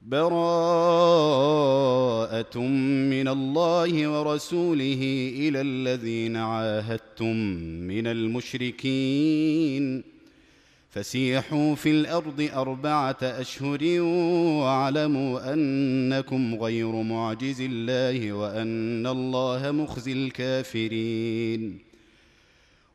براءة من الله ورسوله إلى الذين عاهدتم من المشركين. فسيحوا في الأرض أربعة أشهر واعلموا أنكم غير معجز الله وأن الله مخزي الكافرين.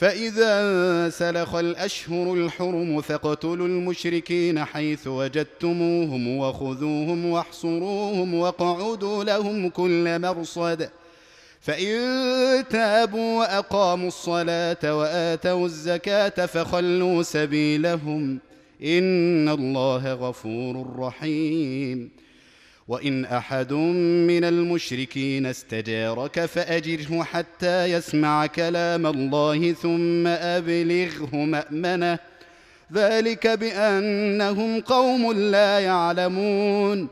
فإذا سلخ الأشهر الحرم فاقتلوا المشركين حيث وجدتموهم وخذوهم واحصروهم واقعدوا لهم كل مرصد. فإن تابوا وأقاموا الصلاة وآتوا الزكاة فخلوا سبيلهم. إن الله غفور رحيم. وإن أحد من المشركين استجارك فأجره حتى يسمع كلام الله ثم أبلغه مأمنه. ذلك بأنهم قوم لا يعلمون.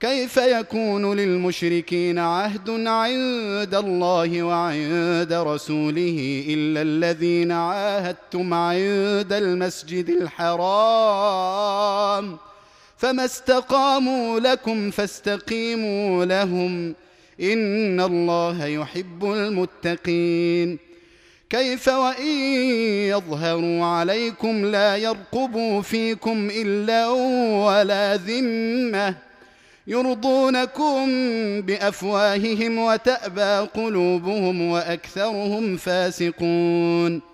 كيف يكون للمشركين عهد عند الله وعند رسوله إلا الذين عاهدتم عند المسجد الحرام؟ فما استقاموا لكم فاستقيموا لهم ان الله يحب المتقين كيف وان يظهروا عليكم لا يرقبوا فيكم الا ولا ذمه يرضونكم بافواههم وتابى قلوبهم واكثرهم فاسقون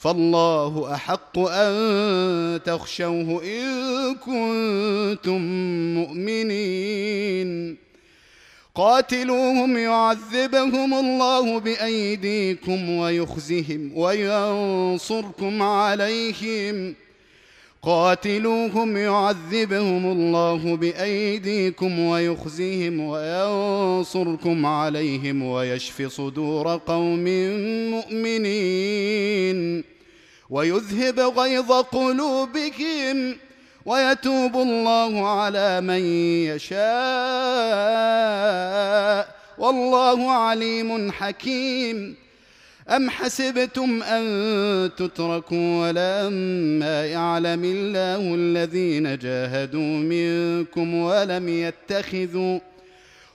فالله أحق أن تخشوه إن كنتم مؤمنين. قاتلوهم يعذبهم الله بأيديكم ويخزهم وينصركم عليهم. قاتلوهم يعذبهم الله بأيديكم ويخزيهم وينصركم عليهم ويشف صدور قوم مؤمنين ويذهب غيظ قلوبهم ويتوب الله على من يشاء. والله عليم حكيم. أم حسبتم أن تتركوا ولما يعلم الله الذين جاهدوا منكم ولم يتخذوا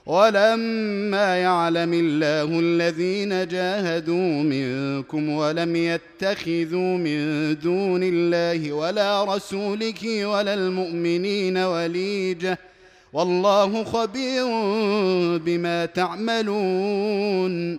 ولما يعلم الله الذين جاهدوا منكم ولم يتخذوا من دون الله ولا رسوله ولا المؤمنين وليجه والله خبير بما تعملون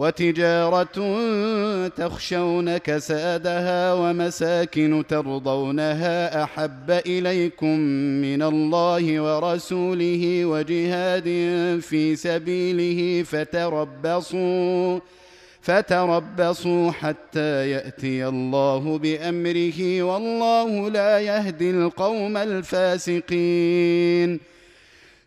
وتجارة تخشون كسادها ومساكن ترضونها أحب إليكم من الله ورسوله وجهاد في سبيله فتربصوا فتربصوا حتى يأتي الله بأمره والله لا يهدي القوم الفاسقين.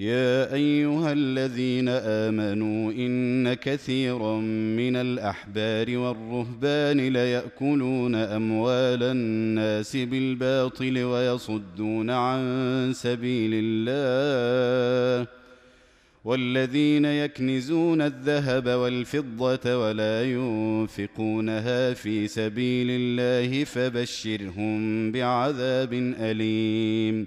يا أيها الذين آمنوا إن كثيرا من الأحبار والرهبان ليأكلون أموال الناس بالباطل ويصدون عن سبيل الله والذين يكنزون الذهب والفضة ولا ينفقونها في سبيل الله فبشرهم بعذاب أليم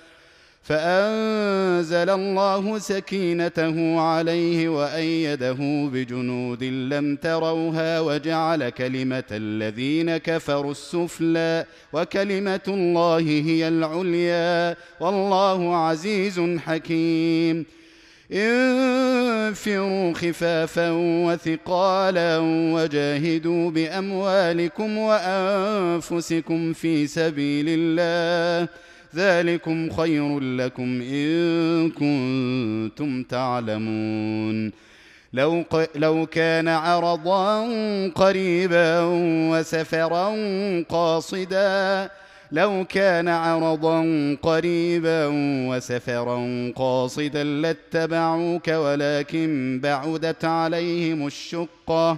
فأنزل الله سكينته عليه وأيده بجنود لم تروها وجعل كلمة الذين كفروا السفلى وكلمة الله هي العليا والله عزيز حكيم. انفروا خفافا وثقالا وجاهدوا بأموالكم وأنفسكم في سبيل الله. ذلكم خير لكم إن كنتم تعلمون. لو, لو كان عرضا قريبا وسفرا قاصدا لو كان عرضا قريبا وسفرا قاصدا لاتبعوك ولكن بعدت عليهم الشقة.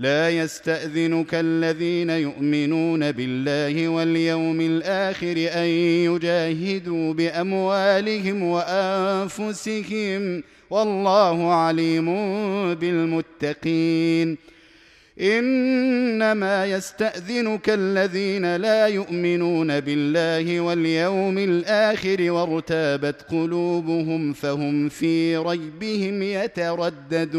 لا يستأذنك الذين يؤمنون بالله واليوم الآخر أن يجاهدوا بأموالهم وأنفسهم والله عليم بالمتقين. إنما يستأذنك الذين لا يؤمنون بالله واليوم الآخر وارتابت قلوبهم فهم في ريبهم يترددون.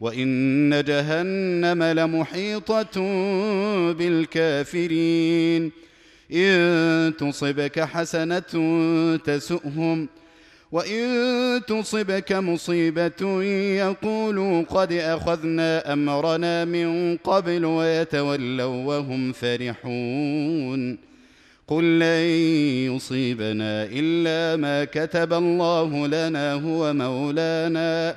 وإن جهنم لمحيطة بالكافرين. إن تصبك حسنة تسؤهم وإن تصبك مصيبة يقولوا قد أخذنا أمرنا من قبل ويتولوا وهم فرحون. قل لن يصيبنا إلا ما كتب الله لنا هو مولانا.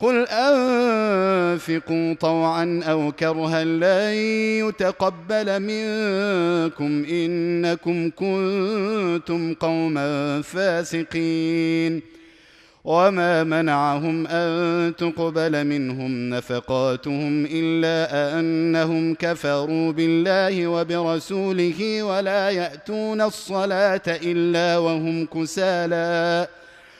قل أنفقوا طوعا أو كرها لن يتقبل منكم إنكم كنتم قوما فاسقين. وما منعهم أن تقبل منهم نفقاتهم إلا أنهم كفروا بالله وبرسوله ولا يأتون الصلاة إلا وهم كسالى.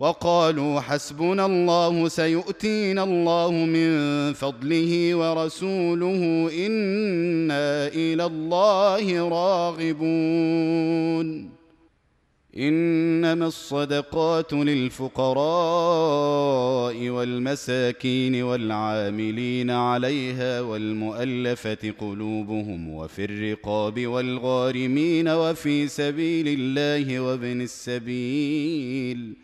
وقالوا حسبنا الله سيؤتينا الله من فضله ورسوله إنا إلى الله راغبون. إنما الصدقات للفقراء والمساكين والعاملين عليها والمؤلفة قلوبهم وفي الرقاب والغارمين وفي سبيل الله وابن السبيل.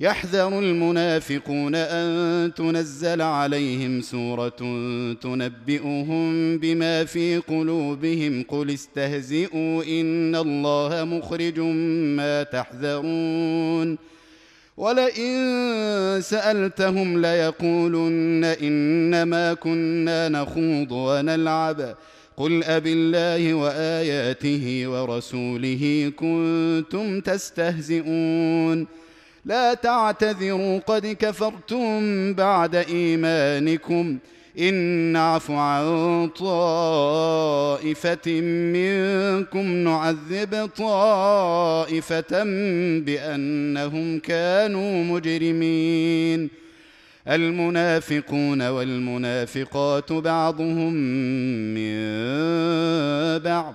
يحذر المنافقون أن تنزل عليهم سورة تنبئهم بما في قلوبهم قل استهزئوا إن الله مخرج ما تحذرون ولئن سألتهم ليقولن إنما كنا نخوض ونلعب قل أب الله وآياته ورسوله كنتم تستهزئون لا تعتذروا قد كفرتم بعد إيمانكم. إن نعف عن طائفة منكم نعذب طائفة بأنهم كانوا مجرمين. المنافقون والمنافقات بعضهم من بعض.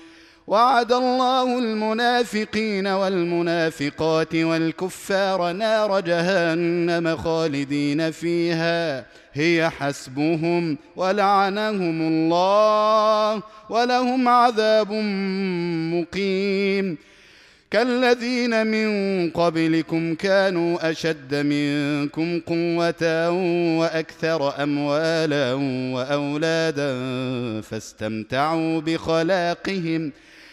وعد الله المنافقين والمنافقات والكفار نار جهنم خالدين فيها. هي حسبهم ولعنهم الله ولهم عذاب مقيم. كالذين من قبلكم كانوا أشد منكم قوة وأكثر أموالا وأولادا فاستمتعوا بخلاقهم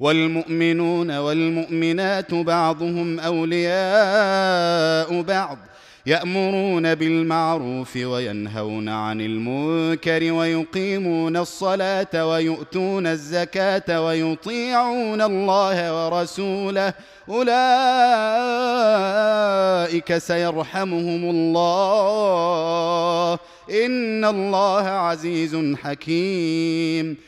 والمؤمنون والمؤمنات بعضهم أولياء بعض يأمرون بالمعروف وينهون عن المنكر ويقيمون الصلاة ويؤتون الزكاة ويطيعون الله ورسوله. أولئك سيرحمهم الله. إن الله عزيز حكيم.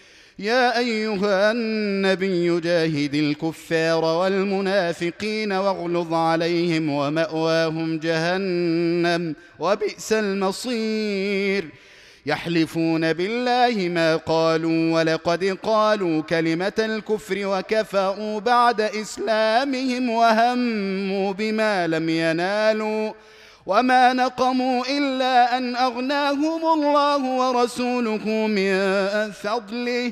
يا أيها النبي جاهد الكفار والمنافقين واغلظ عليهم ومأواهم جهنم وبئس المصير. يحلفون بالله ما قالوا ولقد قالوا كلمة الكفر وكفروا بعد إسلامهم وهموا بما لم ينالوا وما نقموا إلا أن أغناهم الله ورسوله من فضله.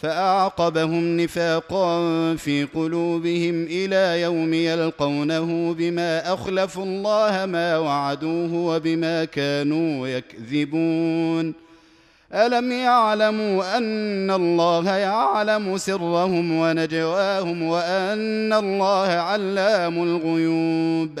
فأعقبهم نفاقا في قلوبهم إلى يوم يلقونه بما أخلفوا الله ما وعدوه وبما كانوا يكذبون. ألم يعلموا أن الله يعلم سرهم ونجواهم وأن الله علام الغيوب؟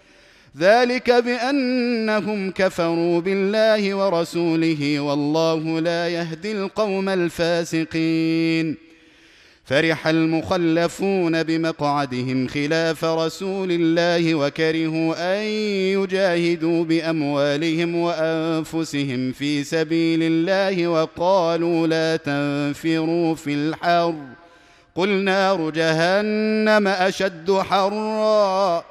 ذلك بأنهم كفروا بالله ورسوله والله لا يهدي القوم الفاسقين. فرح المخلفون بمقعدهم خلاف رسول الله وكرهوا أن يجاهدوا بأموالهم وأنفسهم في سبيل الله وقالوا لا تنفروا في الحر. قل نار جهنم أشد حرا.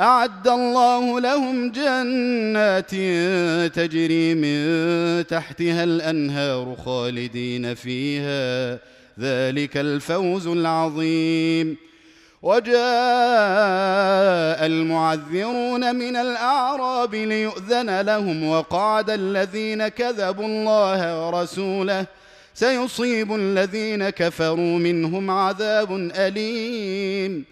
أعد الله لهم جنات تجري من تحتها الأنهار خالدين فيها. ذلك الفوز العظيم. وجاء المعذرون من الأعراب ليؤذن لهم وقعد الذين كذبوا الله ورسوله. سيصيب الذين كفروا منهم عذاب أليم.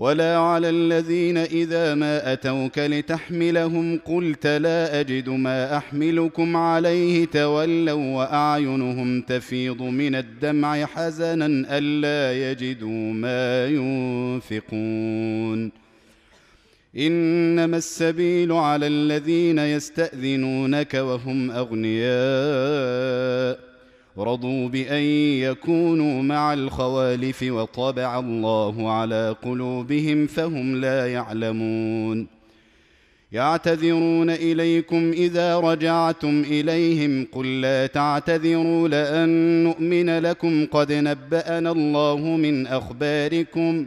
ولا على الذين اذا ما اتوك لتحملهم قلت لا اجد ما احملكم عليه تولوا واعينهم تفيض من الدمع حزنا الا يجدوا ما ينفقون انما السبيل على الذين يستاذنونك وهم اغنياء رضوا بأن يكونوا مع الخوالف وطبع الله على قلوبهم فهم لا يعلمون. يعتذرون إليكم إذا رجعتم إليهم قل لا تعتذروا لأن نؤمن لكم قد نبأنا الله من أخباركم.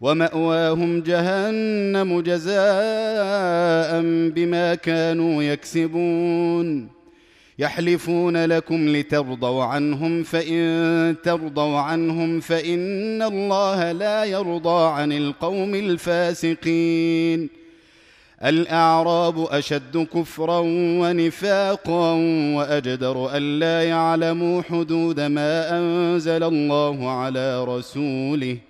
ومأواهم جهنم جزاء بما كانوا يكسبون. يحلفون لكم لترضوا عنهم فإن ترضوا عنهم فإن الله لا يرضى عن القوم الفاسقين. الأعراب أشد كفرا ونفاقا وأجدر الا يعلموا حدود ما أنزل الله على رسوله.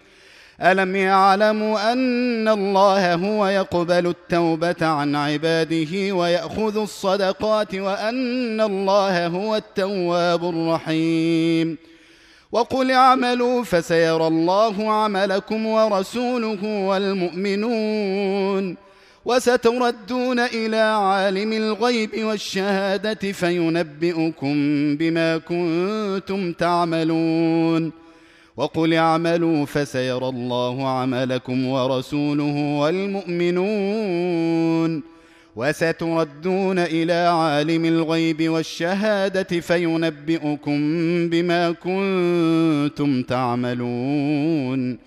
ألم يعلموا أن الله هو يقبل التوبة عن عباده ويأخذ الصدقات وأن الله هو التواب الرحيم؟ وقل اعملوا فسيرى الله عملكم ورسوله والمؤمنون. وستردون إلى عالم الغيب والشهادة فينبئكم بما كنتم تعملون. وقل اعملوا فسيرى الله عملكم ورسوله والمؤمنون وستردون إلى عالم الغيب والشهادة فينبئكم بما كنتم تعملون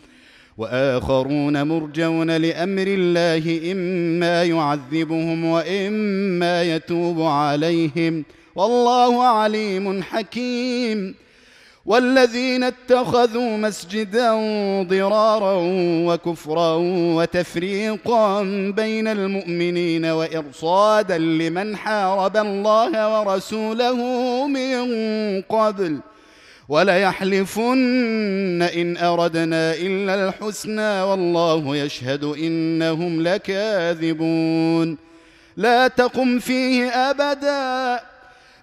وآخرون مرجون لأمر الله إما يعذبهم وإما يتوب عليهم والله عليم حكيم والذين اتخذوا مسجدا ضرارا وكفرا وتفريقا بين المؤمنين وإرصادا لمن حارب الله ورسوله من قبل. وليحلفن ان اردنا الا الحسنى والله يشهد انهم لكاذبون. لا تقم فيه ابدا.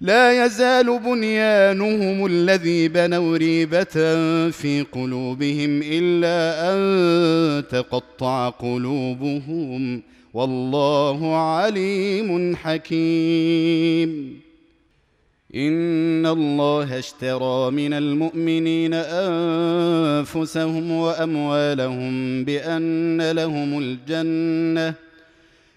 لا يزال بنيانهم الذي بنوا ريبة في قلوبهم إلا أن تقطع قلوبهم والله عليم حكيم. إن الله اشترى من المؤمنين أنفسهم وأموالهم بأن لهم الجنة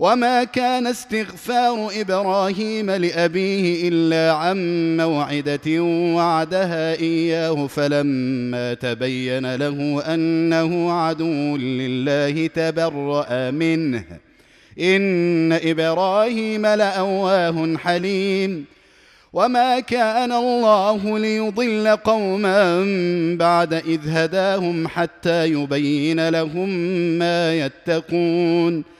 وما كان استغفار إبراهيم لابيه الا عن موعده وعدها اياه فلما تبين له انه عدو لله تبرا منه ان إبراهيم لاواه حليم. وما كان الله ليضل قوما بعد اذ هداهم حتى يبين لهم ما يتقون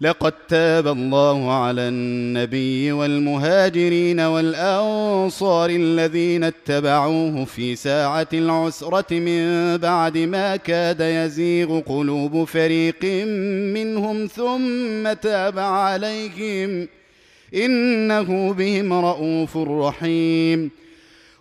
لقد تاب الله على النبي والمهاجرين والأنصار الذين اتبعوه في ساعة العسرة من بعد ما كاد يزيغ قلوب فريق منهم ثم تاب عليهم إنه بهم رءوف رحيم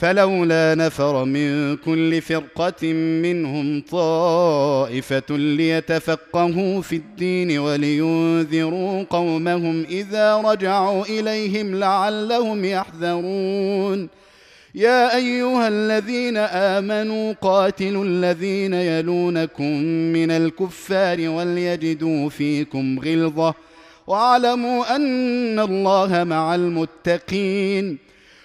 فلولا نفر من كل فرقة منهم طائفة ليتفقهوا في الدين ولينذروا قومهم إذا رجعوا إليهم لعلهم يحذرون. يا أيها الذين آمنوا قاتلوا الذين يلونكم من الكفار وليجدوا فيكم غلظة. واعلموا أن الله مع المتقين.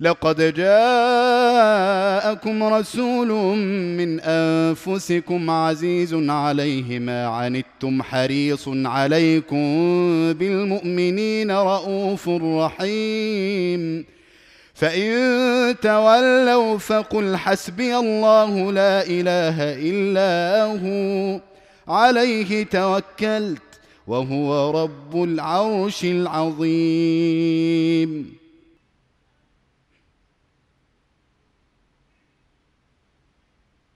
لقد جاءكم رسول من أنفسكم عزيز عليه ما عنتم حريص عليكم بالمؤمنين رءوف رحيم. فإن تولوا فقل حسبي الله لا إله إلا هو عليه توكلت وهو رب العرش العظيم.